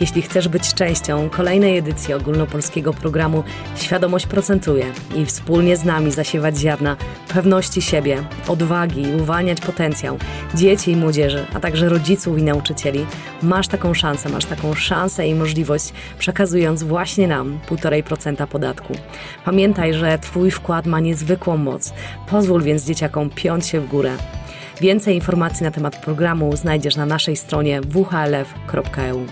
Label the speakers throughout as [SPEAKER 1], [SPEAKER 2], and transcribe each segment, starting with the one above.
[SPEAKER 1] Jeśli chcesz być częścią kolejnej edycji ogólnopolskiego programu Świadomość procentuje i wspólnie z nami zasiewać ziarna pewności siebie, odwagi i uwalniać potencjał dzieci i młodzieży, a także rodziców i nauczycieli, masz taką szansę, masz taką szansę i możliwość przekazując właśnie nam 1,5% podatku. Pamiętaj, że Twój wkład ma niezwykłą moc. Pozwól więc dzieciakom piąć się w górę. Więcej informacji na temat programu znajdziesz na naszej stronie whlf.eu.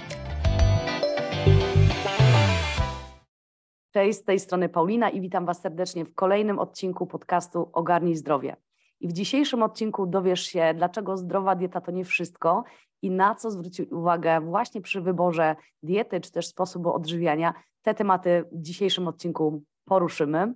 [SPEAKER 1] Cześć, z tej strony Paulina i witam Was serdecznie w kolejnym odcinku podcastu Ogarnij Zdrowie. I w dzisiejszym odcinku dowiesz się, dlaczego zdrowa dieta to nie wszystko i na co zwrócić uwagę właśnie przy wyborze diety czy też sposobu odżywiania. Te tematy w dzisiejszym odcinku poruszymy.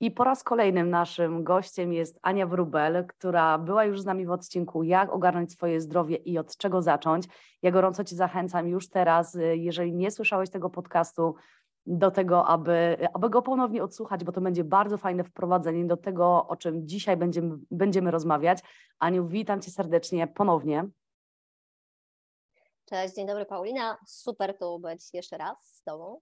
[SPEAKER 1] I po raz kolejnym naszym gościem jest Ania Wrubel, która była już z nami w odcinku Jak ogarnąć swoje zdrowie i od czego zacząć. Ja gorąco Ci zachęcam już teraz, y, jeżeli nie słyszałeś tego podcastu, do tego, aby, aby go ponownie odsłuchać, bo to będzie bardzo fajne wprowadzenie do tego, o czym dzisiaj będziemy, będziemy rozmawiać. Aniu, witam Cię serdecznie ponownie.
[SPEAKER 2] Cześć, dzień dobry Paulina. Super tu być jeszcze raz z Tobą.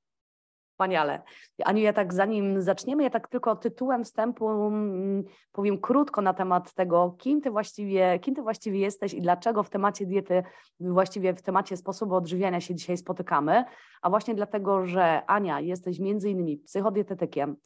[SPEAKER 1] Wspaniale. Aniu, ja tak zanim zaczniemy, ja tak tylko tytułem wstępu mm, powiem krótko na temat tego, kim ty właściwie, kim ty właściwie jesteś i dlaczego w temacie diety, właściwie w temacie sposobu odżywiania się dzisiaj spotykamy. A właśnie dlatego, że Ania, jesteś między innymi psychodietetykiem,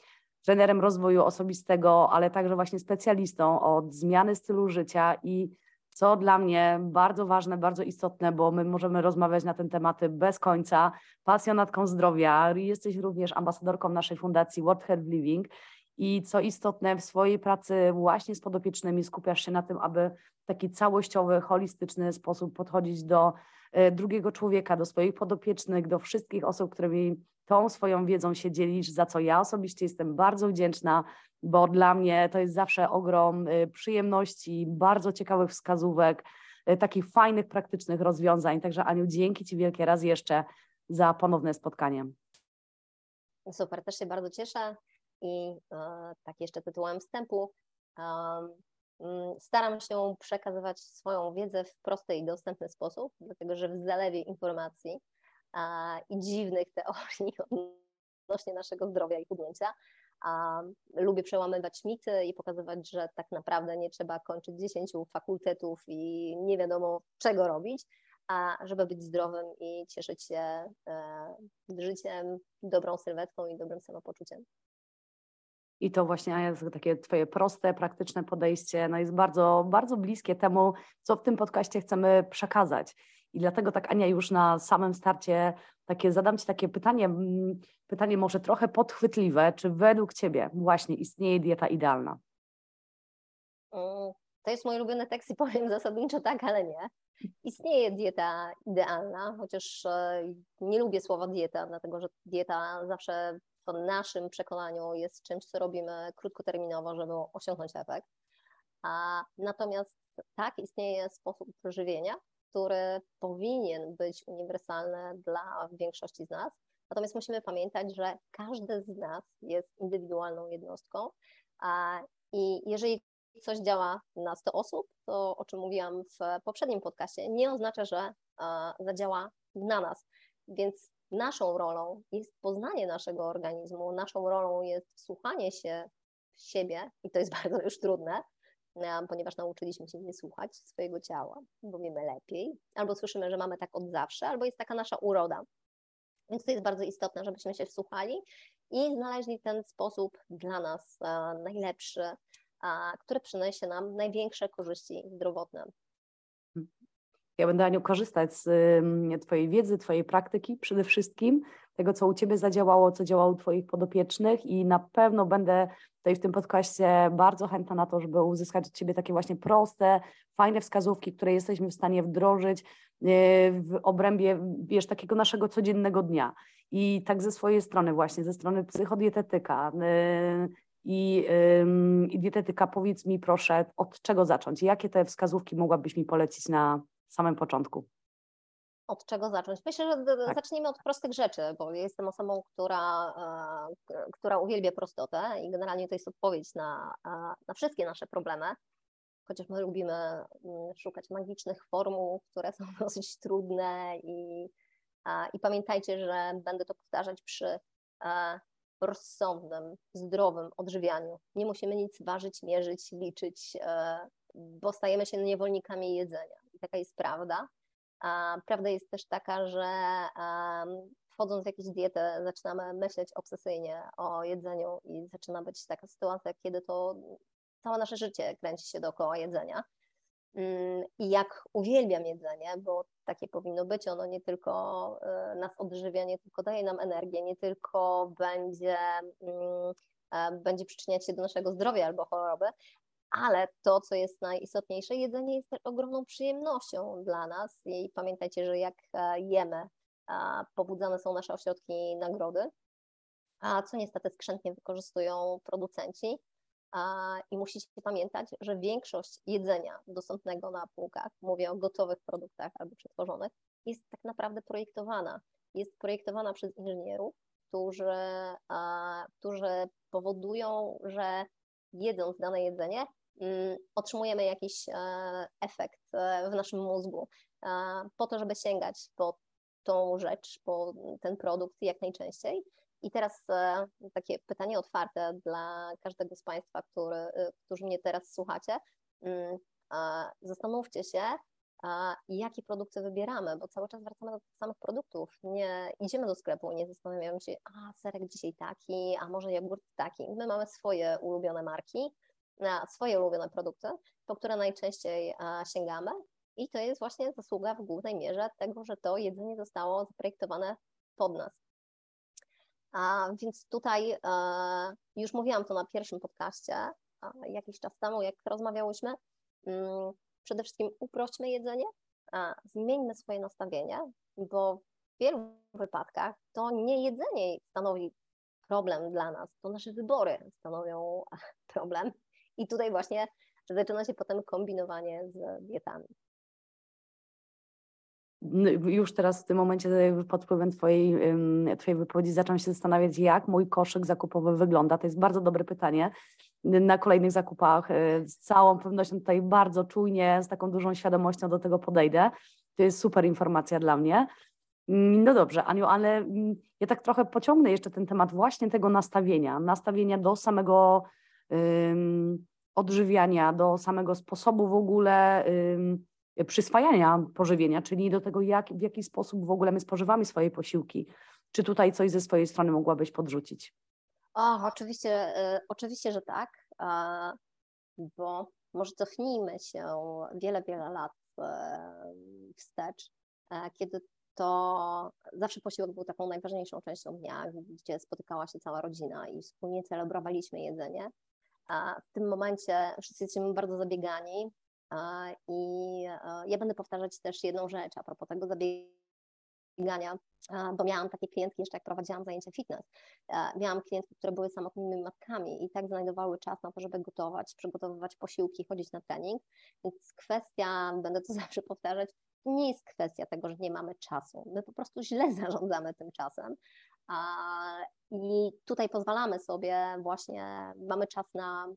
[SPEAKER 1] trenerem rozwoju osobistego, ale także właśnie specjalistą od zmiany stylu życia i co dla mnie bardzo ważne, bardzo istotne, bo my możemy rozmawiać na ten tematy bez końca, pasjonatką zdrowia, jesteś również ambasadorką naszej fundacji World Health Living i co istotne, w swojej pracy właśnie z podopiecznymi skupiasz się na tym, aby w taki całościowy, holistyczny sposób podchodzić do e, drugiego człowieka, do swoich podopiecznych, do wszystkich osób, którymi tą swoją wiedzą się dzielisz, za co ja osobiście jestem bardzo wdzięczna, bo dla mnie to jest zawsze ogrom y, przyjemności, bardzo ciekawych wskazówek, y, takich fajnych, praktycznych rozwiązań. Także Aniu, dzięki Ci wielkie raz jeszcze za ponowne spotkanie.
[SPEAKER 2] Super, też się bardzo cieszę i e, tak jeszcze tytułem wstępu. Um, staram się przekazywać swoją wiedzę w prosty i dostępny sposób, dlatego że w zalewie informacji i dziwnych teorii odnośnie naszego zdrowia i chudnięcia a lubię przełamywać mity i pokazywać, że tak naprawdę nie trzeba kończyć 10 fakultetów i nie wiadomo czego robić, a żeby być zdrowym i cieszyć się e, życiem, dobrą sylwetką i dobrym samopoczuciem.
[SPEAKER 1] I to właśnie takie Twoje proste, praktyczne podejście no jest bardzo, bardzo bliskie temu, co w tym podcaście chcemy przekazać. I dlatego tak, Ania, już na samym starcie takie, zadam Ci takie pytanie, mm, pytanie może trochę podchwytliwe. Czy według Ciebie właśnie istnieje dieta idealna?
[SPEAKER 2] To jest mój ulubiony tekst i powiem zasadniczo tak, ale nie. Istnieje dieta idealna, chociaż e, nie lubię słowa dieta, dlatego że dieta zawsze w naszym przekonaniu jest czymś, co robimy krótkoterminowo, żeby osiągnąć efekt. A natomiast tak, istnieje sposób żywienia, który powinien być uniwersalny dla większości z nas. Natomiast musimy pamiętać, że każdy z nas jest indywidualną jednostką i jeżeli coś działa na 100 osób, to o czym mówiłam w poprzednim podcaście, nie oznacza, że zadziała na nas. Więc naszą rolą jest poznanie naszego organizmu, naszą rolą jest wsłuchanie się w siebie, i to jest bardzo już trudne, ponieważ nauczyliśmy się nie słuchać swojego ciała, bo wiemy lepiej, albo słyszymy, że mamy tak od zawsze, albo jest taka nasza uroda. Więc to jest bardzo istotne, żebyśmy się wsłuchali i znaleźli ten sposób dla nas najlepszy, który przyniesie nam największe korzyści zdrowotne.
[SPEAKER 1] Ja będę, Aniu, korzystać z Twojej wiedzy, Twojej praktyki przede wszystkim, tego, co u Ciebie zadziałało, co działało u Twoich podopiecznych i na pewno będę tutaj w tym podcaście bardzo chętna na to, żeby uzyskać od Ciebie takie właśnie proste, fajne wskazówki, które jesteśmy w stanie wdrożyć e, w obrębie, wiesz, takiego naszego codziennego dnia. I tak ze swojej strony właśnie, ze strony psychodietetyka, e, i, i dietetyka, powiedz mi proszę, od czego zacząć? Jakie te wskazówki mogłabyś mi polecić na samym początku?
[SPEAKER 2] Od czego zacząć? Myślę, że tak. zacznijmy od prostych rzeczy, bo jestem osobą, która, która uwielbia prostotę i generalnie to jest odpowiedź na, na wszystkie nasze problemy chociaż my lubimy mm, szukać magicznych formuł, które są dosyć trudne i, i pamiętajcie, że będę to powtarzać przy rozsądnym, zdrowym odżywianiu. Nie musimy nic ważyć, mierzyć, liczyć, e, bo stajemy się niewolnikami jedzenia. I taka jest prawda. Prawda jest też taka, że wchodząc w jakąś dietę, zaczynamy myśleć obsesyjnie o jedzeniu i zaczyna być taka sytuacja, kiedy to całe nasze życie kręci się dookoła jedzenia. Mm, I jak uwielbiam jedzenie, bo takie powinno być, ono nie tylko e, nas odżywia, nie tylko daje nam energię, nie tylko będzie, mm, e, będzie przyczyniać się do naszego zdrowia albo choroby, ale to, co jest najistotniejsze, jedzenie jest też ogromną przyjemnością dla nas i pamiętajcie, że jak e, jemy, pobudzane są nasze ośrodki nagrody, a co niestety skrzętnie wykorzystują producenci, i musicie pamiętać, że większość jedzenia dostępnego na półkach, mówię o gotowych produktach albo przetworzonych, jest tak naprawdę projektowana. Jest projektowana przez inżynierów, którzy, którzy powodują, że jedząc dane jedzenie, otrzymujemy jakiś e, efekt e, w naszym mózgu, po to, żeby sięgać po tą rzecz, po ten produkt jak najczęściej. I teraz e, takie pytanie otwarte dla każdego z Państwa, który, e, którzy mnie teraz słuchacie. Mm, zastanówcie się, jakie produkty wybieramy, bo cały czas wracamy do tych samych produktów. Nie idziemy do sklepu, nie zastanawiamy się, a serek dzisiaj taki, a może jogurt taki. My mamy swoje ulubione marki, swoje ulubione produkty, po które najczęściej sięgamy. I to jest właśnie zasługa w głównej mierze tego, że to jedzenie zostało zaprojektowane pod nas. A więc tutaj e, już mówiłam to na pierwszym podcaście jakiś czas temu, jak rozmawiałyśmy. Mm, przede wszystkim uprośćmy jedzenie, zmieńmy swoje nastawienie, bo w wielu wypadkach to nie jedzenie stanowi problem dla nas, to nasze wybory stanowią problem. I tutaj właśnie zaczyna się potem kombinowanie z dietami
[SPEAKER 1] już teraz w tym momencie pod wpływem twojej, twojej wypowiedzi zaczęłam się zastanawiać, jak mój koszyk zakupowy wygląda. To jest bardzo dobre pytanie. Na kolejnych zakupach y, z całą pewnością tutaj bardzo czujnie, z taką dużą świadomością do tego podejdę. To jest super informacja dla mnie. Mm, no dobrze, Aniu, ale mm, ja tak trochę pociągnę jeszcze ten temat właśnie tego nastawienia, nastawienia do samego odżywiania, do samego sposobu w ogóle przyswajania pożywienia, czyli do tego, jak, w jaki sposób w ogóle my spożywamy swoje posiłki. Czy tutaj coś ze swojej strony mogłabyś podrzucić?
[SPEAKER 2] O, oczywiście, y, oczywiście, że tak, bo może cofnijmy się wiele, wiele lat e, wstecz, e, kiedy to zawsze posiłek był taką najważniejszą częścią dnia, gdzie spotykała się cała rodzina i wspólnie celebrowaliśmy jedzenie. W tym momencie wszyscy jesteśmy bardzo zabiegani, i ja będę powtarzać też jedną rzecz a propos tego zabiegania, bo miałam takie klientki jeszcze jak prowadziłam zajęcia fitness. Miałam klientki, które były samotnymi matkami i tak znajdowały czas na to, żeby gotować, przygotowywać posiłki, chodzić na trening. Więc kwestia, będę to zawsze powtarzać, nie jest kwestia tego, że nie mamy czasu. My po prostu źle zarządzamy tym czasem. I tutaj pozwalamy sobie właśnie, mamy czas na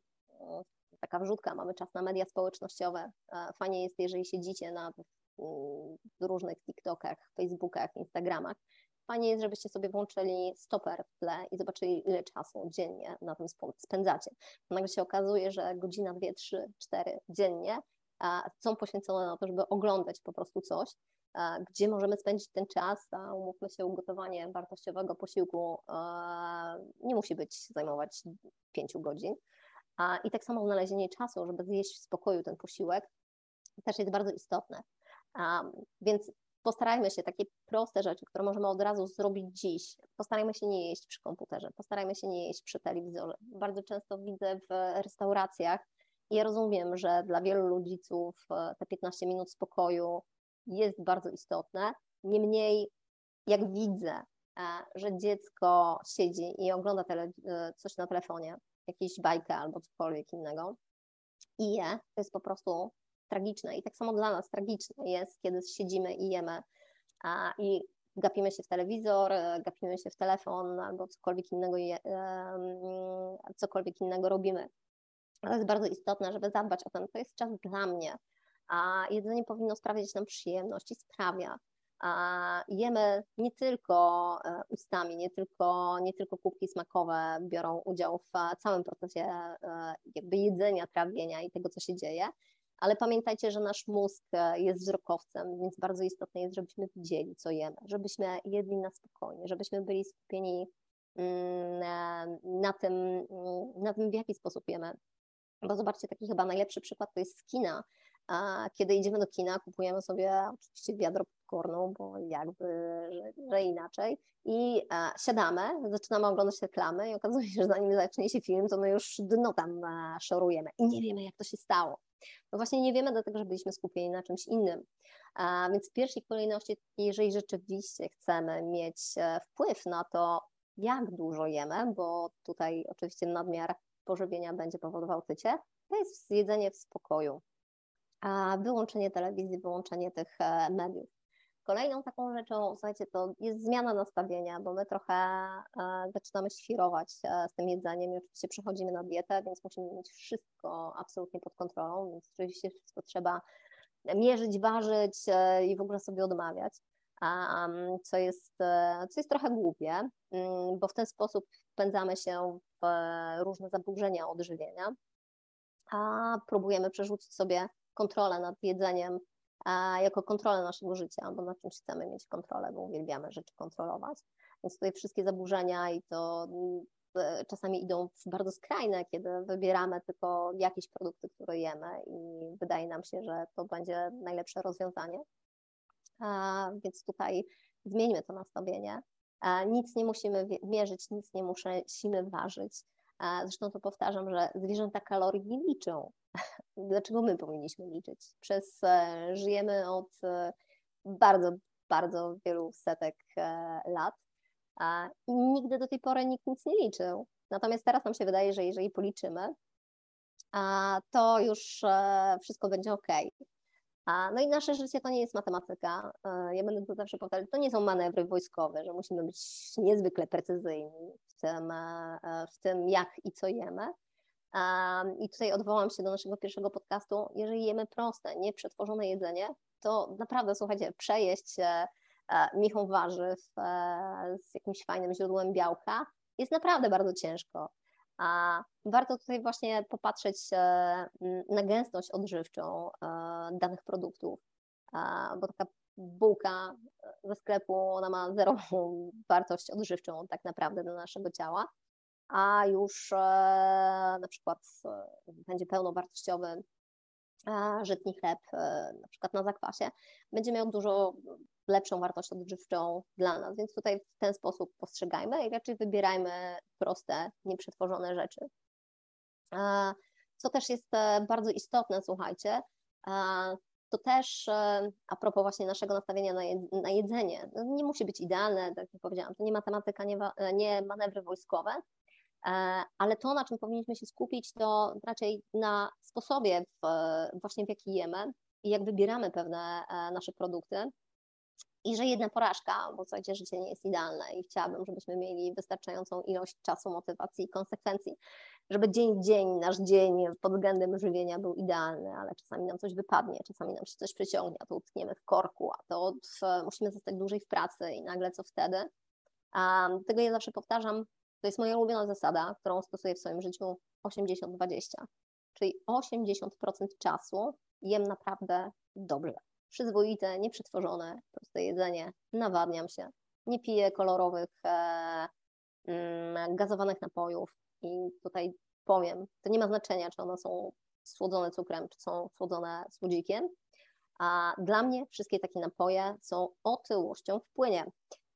[SPEAKER 2] taka wrzutka, mamy czas na media społecznościowe. Fajnie jest, jeżeli siedzicie na różnych TikTokach, Facebookach, Instagramach. Fajnie jest, żebyście sobie włączyli stoper w tle i zobaczyli, ile czasu dziennie na tym spędzacie. Nagle się okazuje, że godzina, dwie, trzy, cztery dziennie są poświęcone na to, żeby oglądać po prostu coś, gdzie możemy spędzić ten czas, umówmy się, ugotowanie wartościowego posiłku nie musi być zajmować pięciu godzin. I tak samo znalezienie czasu, żeby zjeść w spokoju ten posiłek, też jest bardzo istotne. Więc postarajmy się takie proste rzeczy, które możemy od razu zrobić dziś. Postarajmy się nie jeść przy komputerze, postarajmy się nie jeść przy telewizorze. Bardzo często widzę w restauracjach i ja rozumiem, że dla wielu ludziców e, te 15 minut spokoju jest bardzo istotne. Niemniej, jak widzę, e, że dziecko siedzi i ogląda tele, e, coś na telefonie, jakieś bajkę albo cokolwiek innego i je, to jest po prostu tragiczne. I tak samo dla nas tragiczne jest, kiedy siedzimy i jemy a, i gapimy się w telewizor, gapimy się w telefon albo cokolwiek innego, je, cokolwiek innego robimy. To jest bardzo istotne, żeby zadbać o ten, to jest czas dla mnie, a jedzenie powinno sprawiać nam przyjemność i sprawia. A jemy nie tylko e, ustami, nie tylko, nie tylko kubki smakowe biorą udział w całym procesie e, jakby jedzenia, trawienia i tego, co się dzieje, ale pamiętajcie, że nasz mózg e, jest wzrokowcem, więc bardzo istotne jest, żebyśmy widzieli, co jemy, żebyśmy jedli na spokojnie, żebyśmy byli skupieni mm, na tym, mm, na tym w jaki sposób jemy. Bo zobaczcie, taki chyba najlepszy przykład to jest z kina. A kiedy idziemy do kina, kupujemy sobie oczywiście wiadro popcornu, bo jakby, że, że inaczej. I a, siadamy, zaczynamy oglądać reklamy i okazuje się, że zanim zacznie się film, to my już dno tam a, szorujemy i nie wiemy, jak to się stało. No właśnie nie wiemy, dlatego że byliśmy skupieni na czymś innym. A, więc w pierwszej kolejności, jeżeli rzeczywiście chcemy mieć e, wpływ na to, jak dużo jemy, bo tutaj oczywiście nadmiar pożywienia będzie powodował tycie, to jest jedzenie w spokoju. Wyłączenie telewizji, wyłączenie tych e, mediów. Kolejną taką rzeczą, słuchajcie, to jest zmiana nastawienia, bo my trochę e, zaczynamy świrować e, z tym jedzeniem i oczywiście przechodzimy na dietę, więc musimy mieć wszystko absolutnie pod kontrolą, więc oczywiście wszystko trzeba mierzyć, ważyć i w ogóle sobie odmawiać, co jest, co jest trochę głupie, mm, bo w ten sposób wpędzamy się w różne zaburzenia odżywienia, a próbujemy przerzucić sobie kontrolę nad jedzeniem jako kontrolę naszego życia, bo na czymś chcemy mieć kontrolę, bo uwielbiamy rzeczy kontrolować. Więc tutaj wszystkie zaburzenia i to e, czasami idą w bardzo skrajne, kiedy wybieramy tylko jakieś produkty, które jemy i wydaje nam się, że to będzie najlepsze rozwiązanie. Więc tutaj zmieńmy to nastawienie. Nic nie musimy mierzyć, nic nie musimy ważyć. Zresztą to powtarzam, że zwierzęta kalorii nie liczą. Dlaczego my powinniśmy liczyć? Przez e, żyjemy od e, bardzo, bardzo wielu setek e, lat i nigdy do tej pory nikt nic nie liczył. Natomiast teraz nam się wydaje, że jeżeli policzymy, to już wszystko będzie ok. No i nasze życie to nie jest matematyka. Ja będę to zawsze powtarzać, to nie są manewry wojskowe, że musimy być niezwykle precyzyjni w tym, w tym jak i co jemy. I tutaj odwołam się do naszego pierwszego podcastu. Jeżeli jemy proste, nieprzetworzone jedzenie, to naprawdę, słuchajcie, przejeść e, michą warzyw e, z jakimś fajnym źródłem białka jest naprawdę bardzo ciężko. A warto tutaj właśnie popatrzeć e, na gęstość odżywczą danych produktów, bo taka bułka ze sklepu, ona ma zerową wartość odżywczą tak naprawdę dla naszego ciała a już e, na przykład e, będzie pełnowartościowy żytni chleb, e, na przykład na zakwasie, będzie miał dużo lepszą wartość odżywczą dla nas, więc tutaj w ten sposób postrzegajmy i raczej wybierajmy proste, nieprzetworzone rzeczy. Co też jest bardzo istotne, słuchajcie, to też a propos właśnie naszego nastawienia na jedzenie, no, nie musi być idealne, tak jak powiedziałam, to nie matematyka, nie, nie manewry wojskowe, E, ale to, na czym powinniśmy się skupić, to raczej na sposobie w, właśnie w jaki jemy i jak wybieramy pewne e, nasze produkty. I że jedna porażka, bo słuchajcie, życie nie jest idealne i chciałabym, żebyśmy mieli wystarczającą ilość czasu, motywacji i konsekwencji, żeby dzień w dzień, nasz dzień pod względem żywienia był idealny, ale czasami nam coś wypadnie, czasami nam się coś przyciągnie, a to utkniemy w korku, a to musimy zostać dłużej w pracy i nagle co wtedy. Um, tego ja zawsze powtarzam, to jest moja ulubiona zasada, którą stosuję w swoim życiu 80-20. Czyli 80% czasu jem naprawdę dobrze. Przyzwoite, nieprzetworzone, proste jedzenie, nawadniam się, nie piję kolorowych, e, mm, gazowanych napojów i tutaj powiem, to nie ma znaczenia, czy one są słodzone cukrem, czy są słodzone słodzikiem, a dla mnie wszystkie takie napoje są otyłością w płynie.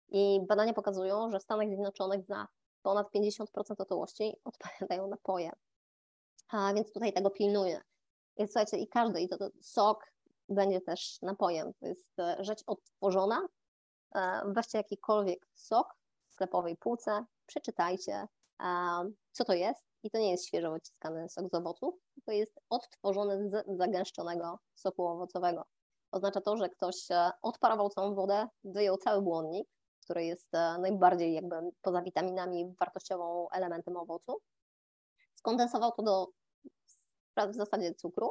[SPEAKER 2] I badania pokazują, że w Stanach Zjednoczonych za ponad 50% otyłości odpowiadają napoje. A więc tutaj tego pilnuję. Więc słuchajcie, i każdy, i to, to sok będzie też napojem. To jest e, rzecz odtworzona. E, weźcie jakikolwiek sok w sklepowej półce, przeczytajcie, co to jest. I to nie jest świeżo wyciskany sok z owoców, to jest odtworzony z zagęszczonego soku owocowego. Oznacza to, że ktoś e, odparował całą wodę, wyjął cały błonnik, który jest e, najbardziej jakby poza witaminami wartościową elementem owocu. Skondensował to do w zasadzie cukru.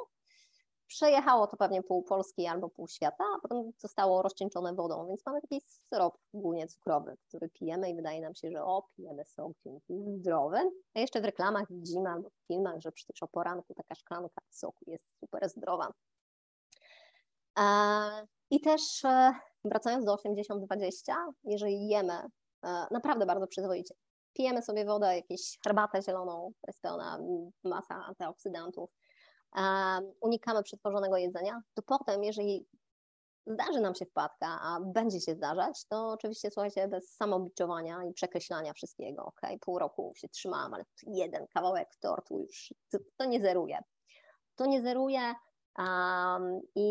[SPEAKER 2] Przejechało to pewnie pół Polski albo pół świata, a potem zostało rozcieńczone wodą, więc mamy taki syrop głównie cukrowy, który pijemy i wydaje nam się, że o, pijemy sok dzięki zdrowy. A jeszcze w reklamach widzimy albo w filmach, że przecież o poranku taka szklanka soku jest super zdrowa. I też e, wracając do 80-20, jeżeli jemy e, naprawdę bardzo przyzwoicie, pijemy sobie wodę, jakąś herbatę zieloną, jest pełna masa antyoksydantów, unikamy przetworzonego jedzenia, to potem, jeżeli zdarzy nam się wpadka, a będzie się zdarzać, to oczywiście słuchajcie, bez samobiczowania i przekreślania wszystkiego, ok, pół roku się trzymałam, ale jeden kawałek tortu już, to, to nie zeruje. To nie zeruje um, i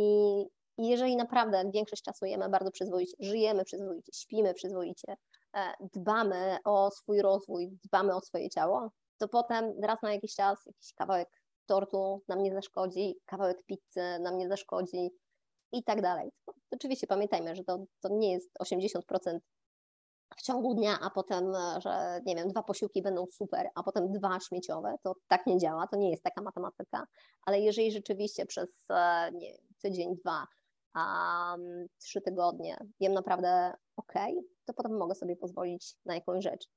[SPEAKER 2] i jeżeli naprawdę większość czasu jemy bardzo przyzwoicie, żyjemy przyzwoicie, śpimy przyzwoicie, e, dbamy o swój rozwój, dbamy o swoje ciało, to potem raz na jakiś czas jakiś kawałek tortu nam nie zaszkodzi, kawałek pizzy nam nie zaszkodzi i tak dalej. Oczywiście pamiętajmy, że to, to nie jest 80% w ciągu dnia, a potem, e, że nie wiem, dwa posiłki będą super, a potem dwa śmieciowe, to tak nie działa, to nie jest taka matematyka, ale jeżeli rzeczywiście przez e, nie, tydzień, dwa um, trzy tygodnie jem naprawdę ok, to potem mogę sobie pozwolić na jakąś rzecz.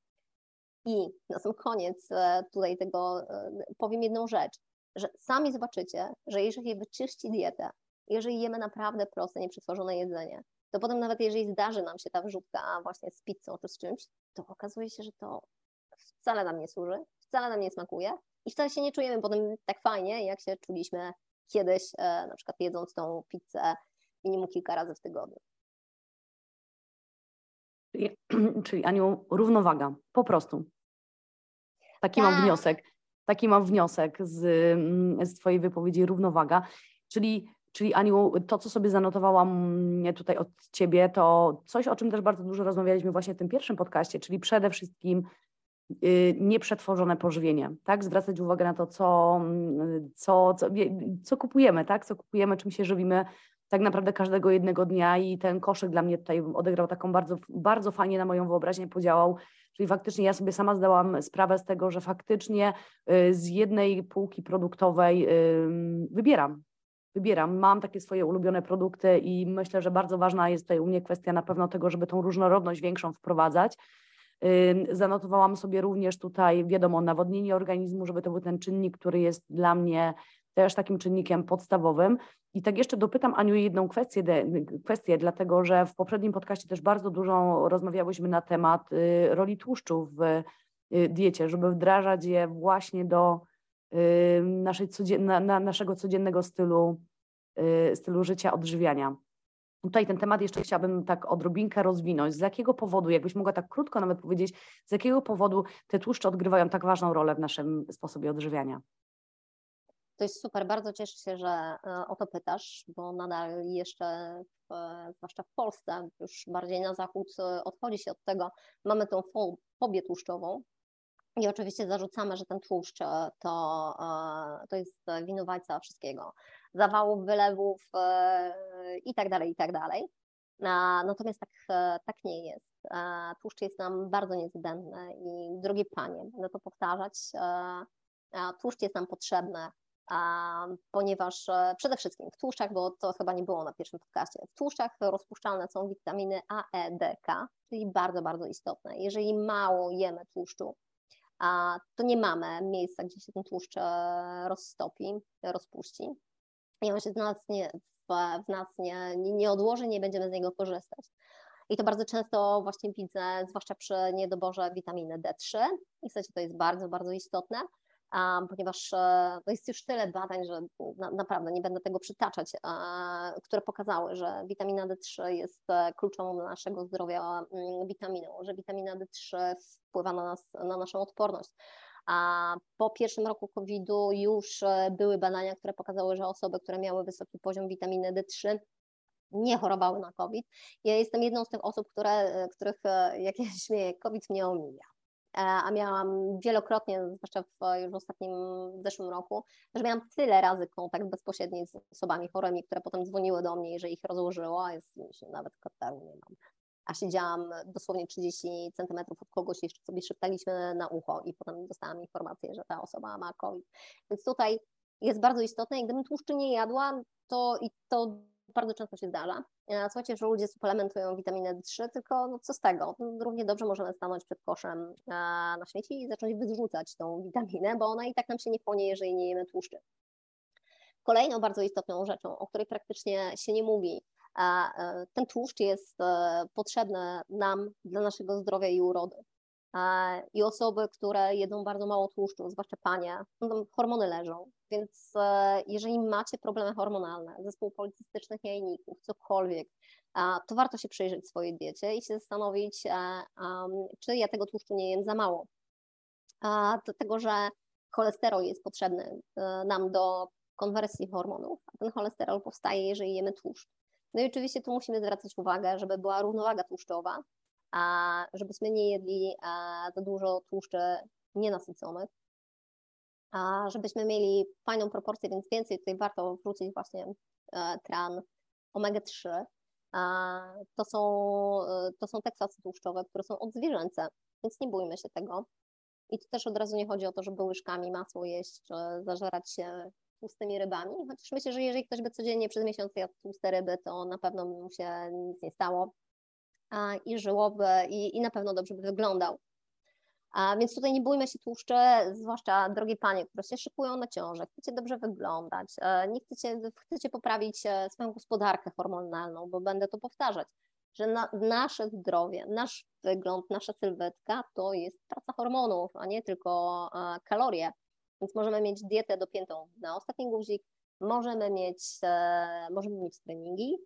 [SPEAKER 2] I na sam koniec e, tutaj tego e, powiem jedną rzecz, że sami zobaczycie, że jeżeli wyczyści dietę, jeżeli jemy naprawdę proste, nieprzetworzone jedzenie, to potem nawet jeżeli zdarzy nam się ta wrzutka właśnie z pizzą czy z czymś, to okazuje się, że to wcale nam nie służy, wcale nam nie smakuje i wcale się nie czujemy potem tak fajnie, jak się czuliśmy kiedyś, e, na przykład jedząc tą pizzę minimum kilka razy w tygodniu.
[SPEAKER 1] Czyli, czyli Aniu, równowaga, po prostu. Taki mam tak. wniosek. Taki mam wniosek z, z Twojej wypowiedzi, równowaga. Czyli, czyli Aniu, to, co sobie zanotowałam tutaj od Ciebie, to coś, o czym też bardzo dużo rozmawialiśmy właśnie w tym pierwszym podcaście, czyli przede wszystkim y, nieprzetworzone pożywienie, tak? Zwracać uwagę na to, co, co, co, co kupujemy, tak? Co kupujemy, czym się żywimy, tak naprawdę każdego jednego dnia i ten koszyk dla mnie tutaj odegrał taką bardzo, bardzo fajnie na moją wyobraźnię podziałał, czyli faktycznie ja sobie sama zdałam sprawę z tego, że faktycznie y, z jednej półki produktowej wybieram, wybieram, mam takie swoje ulubione produkty i myślę, że bardzo ważna jest tutaj u mnie kwestia na pewno tego, żeby tą różnorodność większą wprowadzać. Zanotowałam sobie również tutaj, wiadomo, nawodnienie organizmu, żeby to był ten czynnik, który jest dla mnie też takim czynnikiem podstawowym. I tak jeszcze dopytam Aniu jedną kwestię, kwestię, dlatego że w poprzednim podcaście też bardzo dużo rozmawiałyśmy na temat y, roli tłuszczu w y, diecie, żeby wdrażać je właśnie do y, naszej codzien- na, naszego codziennego stylu, stylu życia, odżywiania. Tutaj ten temat jeszcze chciałabym tak odrobinkę rozwinąć. Z jakiego powodu, jakbyś mogła tak krótko nawet powiedzieć, z jakiego powodu te tłuszcze odgrywają tak ważną rolę w naszym sposobie odżywiania?
[SPEAKER 2] To jest super, bardzo cieszę się, że e, o to pytasz, bo nadal jeszcze, w, zwłaszcza w Polsce, już bardziej na zachód e, odchodzi się od tego, mamy tą fobię tłuszczową, i oczywiście zarzucamy, że ten tłuszcz e, to, to jest winowajca wszystkiego. Zawałów, wylewów i tak dalej, i tak dalej. Natomiast tak, tak nie jest. Tłuszcz jest nam bardzo niezbędny i drogie panie, będę to powtarzać, tłuszcz jest nam potrzebny ponieważ e, przede wszystkim w tłuszczach, bo to chyba nie było na pierwszym podcaście, w tłuszczach rozpuszczalne są witaminy A, E, D, K, czyli bardzo, bardzo istotne. Jeżeli mało jemy tłuszczu, to nie mamy miejsca, gdzie się ten tłuszcz e, rozstopi, rozpuści i on się w nas nie, w, w nas nie, nie odłoży, nie będziemy z niego korzystać. I to bardzo często właśnie widzę, zwłaszcza przy niedoborze witaminy D3. I słuchajcie, to jest bardzo, bardzo istotne ponieważ e, no jest już tyle badań, że naprawdę nie będę tego przytaczać, które pokazały, że witamina D3 jest e, kluczową dla naszego zdrowia mm, witaminą, że witamina D3 wpływa na, nas, na naszą odporność. A po pierwszym roku COVID-u już e, były badania, które pokazały, że osoby, które miały wysoki poziom witaminy D3, nie chorowały na COVID. Ja jestem jedną z tych osób, które, których, jak ja śmieję, COVID mnie omija. A miałam wielokrotnie, zwłaszcza w, już ostatnim, w zeszłym roku, że miałam tyle razy kontakt bezpośredni z osobami chorymi, które potem dzwoniły do mnie, że ich rozłożyło, a jest, nawet kateru nie mam. A siedziałam dosłownie 30 centymetrów od kogoś, jeszcze sobie szeptaliśmy na ucho i potem dostałam informację, że ta osoba ma COVID. Więc tutaj jest bardzo istotne i gdybym tłuszczy nie jadła, to i to bardzo często się zdarza. E, słuchajcie, że ludzie suplementują witaminę D3, tylko no co z tego? Równie dobrze możemy stanąć przed koszem e, na śmieci i zacząć wyrzucać tą witaminę, bo ona i tak nam się nie chłonie, jeżeli nie jemy tłuszczy. Kolejną bardzo istotną rzeczą, o której praktycznie się nie mówi, e, ten tłuszcz jest potrzebny nam dla naszego zdrowia i urody. I osoby, które jedzą bardzo mało tłuszczu, zwłaszcza panie, no hormony leżą, więc e, jeżeli macie problemy hormonalne, zespół policystycznych jajników, cokolwiek, to warto się przyjrzeć swojej diecie i się zastanowić, e, czy ja tego tłuszczu nie jem za mało. Dlatego, że cholesterol jest potrzebny e, nam do konwersji hormonów, a ten cholesterol powstaje, jeżeli jemy tłuszcz. No i oczywiście tu musimy zwracać uwagę, żeby była równowaga tłuszczowa, żebyśmy nie jedli za dużo tłuszczy nienasyconych, żebyśmy mieli fajną proporcję, więc więcej tutaj warto wrócić właśnie e, tran omega-3. To są, e, to są te kwasy tłuszczowe, które są odzwierzęce, więc nie bójmy się tego. I tu też od razu nie chodzi o to, żeby łyżkami masło jeść, czy zażerać się tłustymi rybami, chociaż myślę, że jeżeli ktoś by codziennie przez miesiąc jadł tłuste ryby, to na pewno mu się nic nie stało i żyłoby i, i na pewno dobrze by wyglądał. Więc tutaj nie bójmy się tłuszcze, zwłaszcza drogie panie, które się szykują na ciążę, chcecie dobrze wyglądać, e, nie chcecie, chcecie poprawić e, swoją gospodarkę hormonalną, bo będę to powtarzać, że na, nasze zdrowie, nasz wygląd, nasza sylwetka to jest praca hormonów, a nie tylko e, kalorie. Więc możemy mieć dietę dopiętą na ostatni guzik, możemy mieć, możemy mieć treningi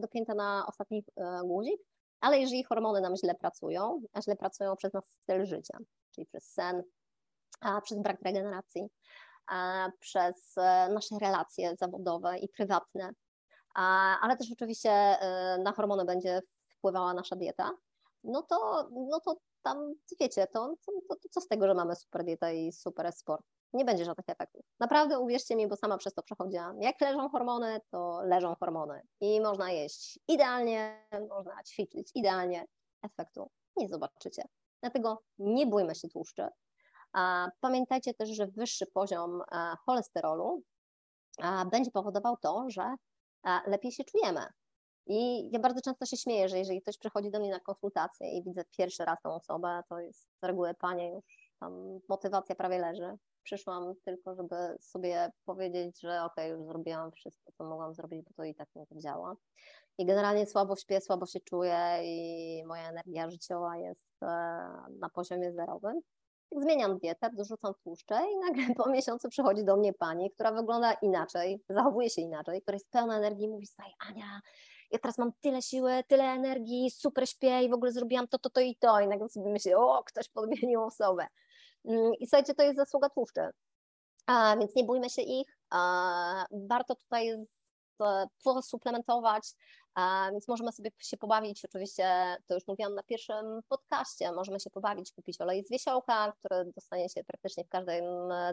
[SPEAKER 2] dopięte na ostatni guzik, ale jeżeli hormony nam źle pracują, a źle pracują przez nasz styl życia, czyli przez sen, a przez brak regeneracji, a przez e, nasze relacje zawodowe i prywatne, a, ale też oczywiście e, na hormony będzie wpływała nasza dieta, no to, no to tam, wiecie, to, to, to, to co z tego, że mamy super dietę i super sport? Nie będzie żadnych efektów. Naprawdę uwierzcie mi, bo sama przez to przechodziłam. Jak leżą hormony, to leżą hormony i można jeść idealnie, można ćwiczyć idealnie, efektu nie zobaczycie. Dlatego nie bójmy się tłuszczy. Pamiętajcie też, że wyższy poziom e, cholesterolu będzie powodował to, że e, lepiej się czujemy. I ja bardzo często się śmieję, że jeżeli ktoś przychodzi do mnie na konsultację i widzę pierwszy raz tą osobę, to jest z reguły panie już tam motywacja prawie leży przyszłam tylko, żeby sobie powiedzieć, że ok, już zrobiłam wszystko, co mogłam zrobić, bo to i tak nie działa. I generalnie słabo śpię, słabo się czuję i moja energia życiowa jest e, na poziomie zerowym. Zmieniam dietę, dorzucam tłuszcze i nagle po miesiącu przychodzi do mnie pani, która wygląda inaczej, zachowuje się inaczej, która jest pełna energii i mówi, staj Ania, ja teraz mam tyle siły, tyle energii, super śpię i w ogóle zrobiłam to, to, to i to. I nagle sobie myślę, o, ktoś podmienił osobę. Mm, I słuchajcie, to jest zasługa tłuszczy, a, więc nie bójmy się ich. A, warto tutaj posuplementować, a, więc możemy sobie się pobawić, oczywiście to już mówiłam na pierwszym podcaście, możemy się pobawić, kupić olej z wiesiołka, który dostanie się praktycznie w każdej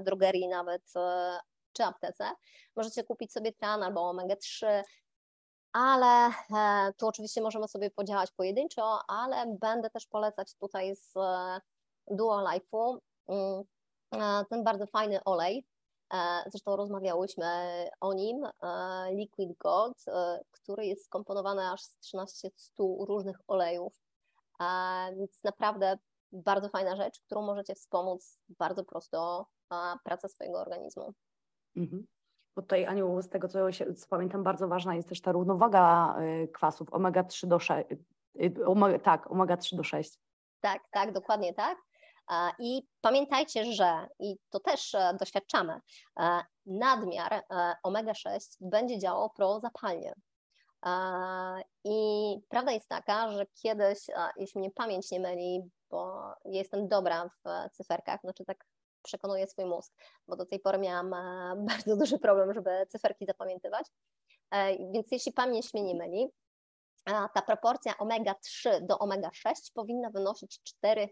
[SPEAKER 2] drogerii nawet e, czy aptece. Możecie kupić sobie tran albo omega-3, ale e, tu oczywiście możemy sobie podziałać pojedynczo, ale będę też polecać tutaj z e, Duo Life'u Mm, ten bardzo fajny olej. E, zresztą rozmawiałyśmy o nim, e, Liquid Gold, e, który jest skomponowany aż z 13 różnych olejów. Więc naprawdę bardzo fajna rzecz, którą możecie wspomóc bardzo prosto pracę swojego organizmu.
[SPEAKER 1] Mhm. Bo tutaj, Aniu, z tego co, się, co pamiętam, bardzo ważna jest też ta równowaga kwasów omega-3 do 6. Y, tak, omega-3 do 6.
[SPEAKER 2] Tak, tak, dokładnie tak. I pamiętajcie, że, i to też e, doświadczamy, e, nadmiar e, omega-6 będzie działał prozapalnie. I prawda jest taka, że kiedyś, jeśli mnie pamięć nie myli, bo jestem dobra w cyferkach, znaczy tak przekonuję swój mózg, bo do tej pory miałam bardzo duży problem, żeby cyferki zapamiętywać. Więc jeśli pamięć mnie nie myli, ta proporcja omega-3 do omega-6 powinna wynosić 4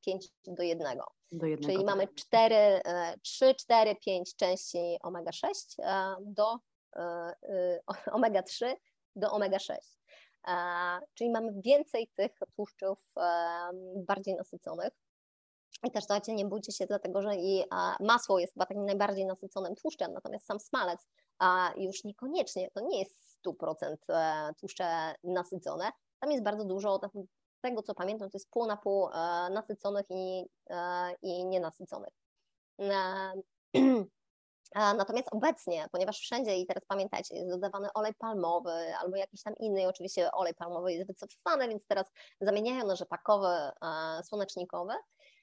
[SPEAKER 2] 5 do 1.
[SPEAKER 1] Do jednego,
[SPEAKER 2] Czyli
[SPEAKER 1] tak.
[SPEAKER 2] mamy 4, 3, 4, 5 części omega-6 do omega-3 do omega-6. Czyli mamy więcej tych tłuszczów bardziej nasyconych. I też słuchajcie, nie bójcie się, dlatego że i masło jest chyba takim najbardziej nasyconym tłuszczem, natomiast sam smalec już niekoniecznie, to nie jest 100% e, tłuszcze nasycone. Tam jest bardzo dużo, tego co pamiętam, to jest pół na pół e, nasyconych i, e, i nienasyconych. Natomiast obecnie, ponieważ wszędzie i teraz pamiętajcie, jest dodawany olej palmowy albo jakiś tam inny, oczywiście olej palmowy jest wycofany, więc teraz zamieniają na rzepakowy, słonecznikowy.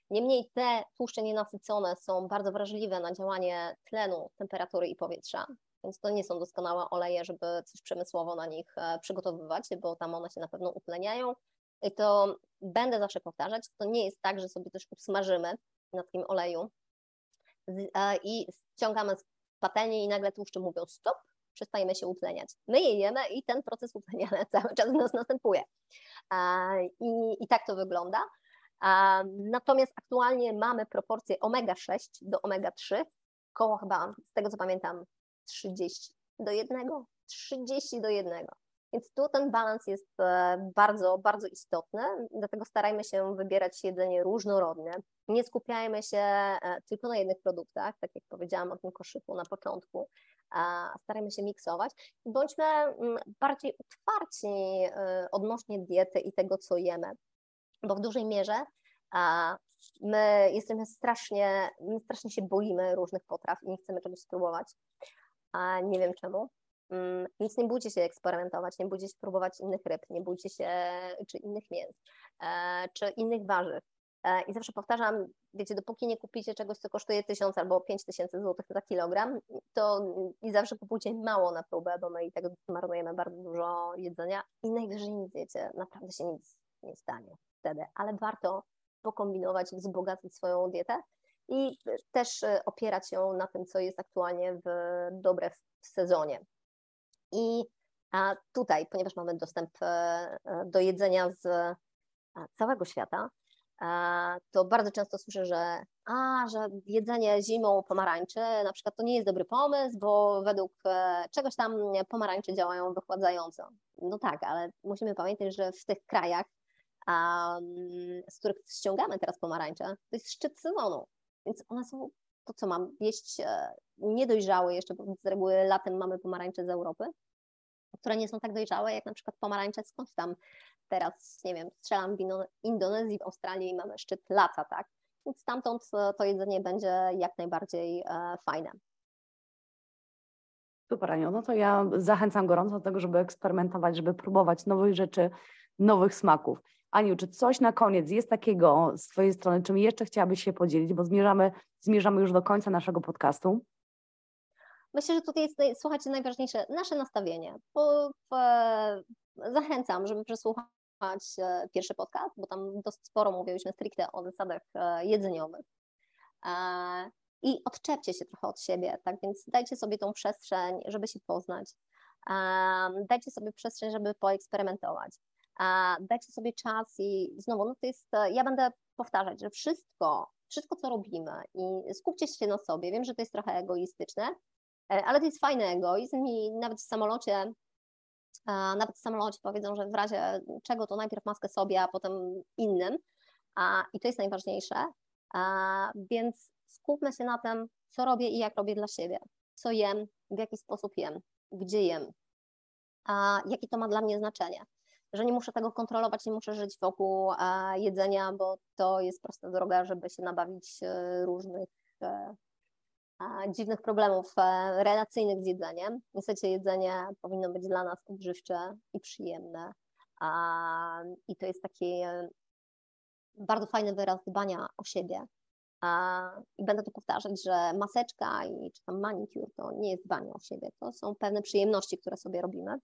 [SPEAKER 2] Niemniej te tłuszcze nienasycone są bardzo wrażliwe na działanie tlenu, temperatury i powietrza, więc to nie są doskonałe oleje, żeby coś przemysłowo na nich e, przygotowywać, bo tam one się na pewno utleniają. I to będę zawsze powtarzać, to nie jest tak, że sobie też usmażymy na takim oleju i ściągamy z patelni i nagle tłuszcze mówią stop, przestajemy się utleniać. My je jemy i ten proces utleniania cały czas w nas następuje. I, i tak to wygląda. Natomiast aktualnie mamy proporcję omega-6 do omega-3, koło chyba, z tego co pamiętam, 30 do 1, 30 do 1. Więc tu ten balans jest e, bardzo, bardzo istotny, dlatego starajmy się wybierać jedzenie różnorodne. Nie skupiajmy się e, tylko na jednych produktach, tak jak powiedziałam o tym koszyku na początku, starajmy się miksować. Bądźmy mm, bardziej otwarci e, odnośnie diety i tego, co jemy, bo w dużej mierze my jesteśmy strasznie, my strasznie się boimy różnych potraw i nie chcemy czegoś spróbować nie wiem czemu. Mm, więc nie bójcie się eksperymentować, nie bójcie się próbować innych ryb, nie bójcie się czy innych mięs, e, czy innych warzyw. E, I zawsze powtarzam, wiecie, dopóki nie kupicie czegoś, co kosztuje 1000 albo 5000 zł za kilogram, to i zawsze kupujcie mało na próbę, bo my i tak marnujemy bardzo dużo jedzenia i najwyżej nic wiecie, naprawdę się nic nie stanie wtedy, ale warto pokombinować, wzbogacić swoją dietę i też e, opierać się na tym, co jest aktualnie w, dobre w sezonie. I tutaj, ponieważ mamy dostęp e, e, do jedzenia z całego świata, to bardzo często słyszę, że a, że jedzenie zimą pomarańczy na przykład to nie jest dobry pomysł, bo według czegoś tam pomarańcze działają wychładzająco. No tak, ale musimy pamiętać, że w tych krajach, z których ściągamy teraz pomarańcze, to jest szczyt sezonu. Więc one są to, co mam jeść e, niedojrzałe jeszcze, bo z reguły latem mamy pomarańcze z Europy, które nie są tak dojrzałe, jak na przykład pomarańcze skądś tam teraz, nie wiem, strzelam w Indonezji, w Australii i mamy szczyt lata, tak? Więc stamtąd e, to jedzenie będzie jak najbardziej e, fajne.
[SPEAKER 1] Super, Aniu. No to ja zachęcam gorąco do tego, żeby eksperymentować, żeby próbować nowych rzeczy, nowych smaków. Aniu, czy coś na koniec jest takiego z Twojej strony, czym jeszcze chciałabyś się podzielić, bo zmierzamy, zmierzamy już do końca naszego podcastu?
[SPEAKER 2] Myślę, że tutaj jest, słuchajcie, najważniejsze nasze nastawienie. E, zachęcam, żeby przesłuchać e, pierwszy podcast, bo tam dosyć sporo mówiliśmy stricte o zasadach e, jedzeniowych. I odczepcie się trochę od siebie, tak więc dajcie sobie tą przestrzeń, żeby się poznać. Dajcie sobie przestrzeń, żeby poeksperymentować dajcie sobie czas i znowu, no to jest, ja będę powtarzać, że wszystko, wszystko co robimy i skupcie się na sobie, wiem, że to jest trochę egoistyczne, e, ale to jest fajny egoizm i nawet w samolocie nawet w samolocie powiedzą, że w razie czego to najpierw maskę sobie, a potem innym. I to jest najważniejsze. Więc skupmy się na tym, co robię i jak robię dla siebie. Co jem, w jaki sposób jem, gdzie jem, a jakie to ma dla mnie znaczenie że nie muszę tego kontrolować, nie muszę żyć wokół jedzenia, bo to jest prosta droga, żeby się nabawić e, różnych e, dziwnych problemów e, relacyjnych z jedzeniem. Niestety jedzenie powinno być dla nas odżywcze i przyjemne. I to jest taki bardzo fajny wyraz dbania o siebie. I będę tu powtarzać, że maseczka i czy tam manicure to nie jest dbanie o siebie, to są pewne przyjemności, które sobie robimy.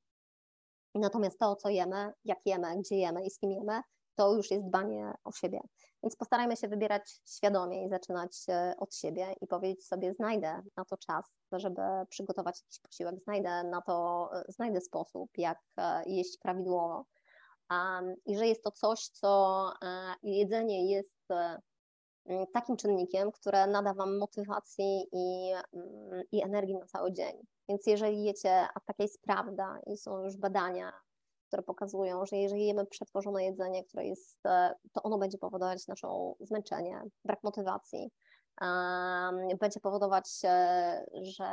[SPEAKER 2] Natomiast to, co jemy, jak jemy, gdzie jemy i z kim jemy, to już jest dbanie o siebie. Więc postarajmy się wybierać świadomie i zaczynać od siebie i powiedzieć sobie, znajdę na to czas, żeby przygotować jakiś posiłek, znajdę na to, znajdę sposób, jak e, jeść prawidłowo. i że jest to coś, co jedzenie jest takim czynnikiem, które nada Wam motywacji i, mm, i energii na cały dzień. Więc jeżeli jecie, a taka jest prawda i są już badania, które pokazują, że jeżeli jemy przetworzone jedzenie, które jest, e, to ono będzie powodować nasze zmęczenie, brak motywacji, będzie powodować, że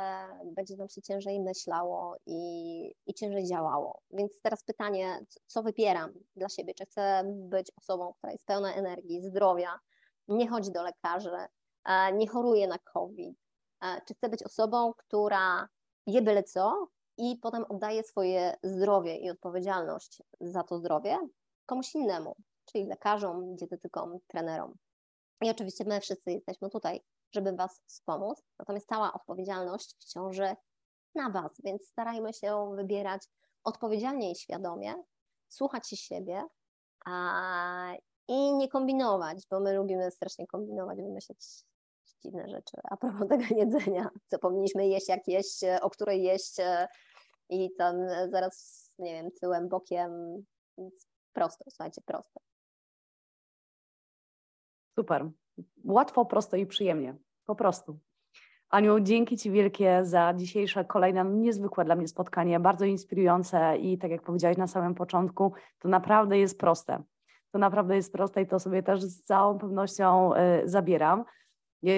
[SPEAKER 2] będzie nam się ciężej myślało i, i ciężej działało. Więc teraz pytanie, co wybieram dla siebie? Czy chcę być osobą, która jest pełna energii, zdrowia, nie chodzi do lekarzy, e, nie choruje na COVID? E, czy chcę być osobą, która je byle co i potem oddaje swoje zdrowie i odpowiedzialność za to zdrowie komuś innemu, czyli lekarzom, dietetykom, trenerom. I oczywiście my wszyscy jesteśmy tutaj, żeby Was wspomóc, natomiast cała odpowiedzialność ciąży na Was, więc starajmy się wybierać odpowiedzialnie i świadomie, słuchać się siebie a, i nie kombinować, bo my lubimy strasznie kombinować, wymyślać dziwne rzeczy a propos tego jedzenia, co powinniśmy jeść, jak jeść, o której jeść i tam zaraz, nie wiem, tyłem, bokiem, prosto, słuchajcie, prosto.
[SPEAKER 1] Super. Łatwo, prosto i przyjemnie. Po prostu. Aniu, dzięki Ci wielkie za dzisiejsze kolejne niezwykłe dla mnie spotkanie, bardzo inspirujące i tak jak powiedziałaś na samym początku, to naprawdę jest proste. To naprawdę jest proste i to sobie też z całą pewnością y, zabieram.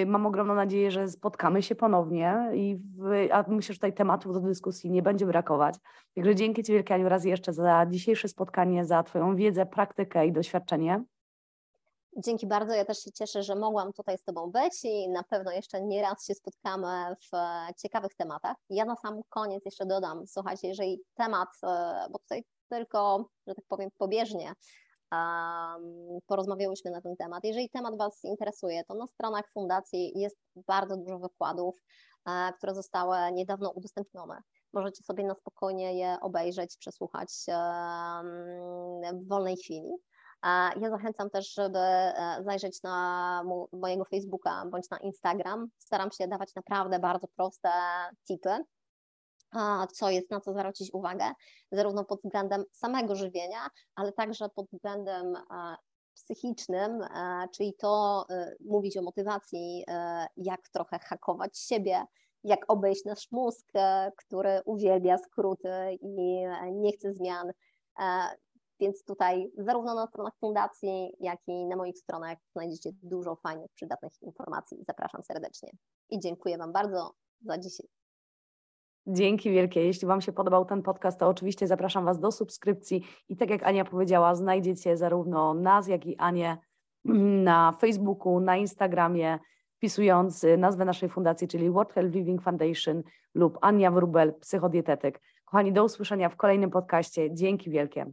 [SPEAKER 1] Mam ogromną nadzieję, że spotkamy się ponownie i w, a myślę, że tutaj tematów do dyskusji nie będzie brakować. Także dzięki Ci wielkie Aniu raz jeszcze za dzisiejsze spotkanie, za Twoją wiedzę, praktykę i doświadczenie.
[SPEAKER 2] Dzięki bardzo. Ja też się cieszę, że mogłam tutaj z Tobą być i na pewno jeszcze nie raz się spotkamy w ciekawych tematach. Ja na sam koniec jeszcze dodam, słuchajcie, jeżeli temat, e, bo tutaj tylko, że tak powiem, pobieżnie porozmawiałyśmy na ten temat. Jeżeli temat Was interesuje, to na stronach fundacji jest bardzo dużo wykładów, e, które zostały niedawno udostępnione. Możecie sobie na spokojnie je obejrzeć, przesłuchać w wolnej chwili. Ja zachęcam też, żeby e, zajrzeć na mojego Facebooka bądź na Instagram. Staram się dawać naprawdę bardzo proste tipy, co jest, na co zwrócić uwagę, zarówno pod względem samego żywienia, ale także pod względem psychicznym, czyli to e, mówić o motywacji, e, jak trochę hakować siebie, jak obejść nasz mózg, który uwielbia skróty i nie chce zmian. Więc tutaj zarówno na stronach fundacji, jak i na moich stronach znajdziecie dużo fajnych, przydatnych informacji. Zapraszam serdecznie i dziękuję Wam bardzo za dzisiaj.
[SPEAKER 1] Dzięki wielkie. Jeśli Wam się podobał ten podcast, to oczywiście zapraszam Was do subskrypcji i tak jak Ania powiedziała, znajdziecie zarówno nas, jak i Anię na Facebooku, na Instagramie, wpisując nazwę naszej fundacji, czyli World Health Living Foundation lub Ania Wrubel, psychodietetyk. Kochani, do usłyszenia w kolejnym podcaście. Dzięki wielkie.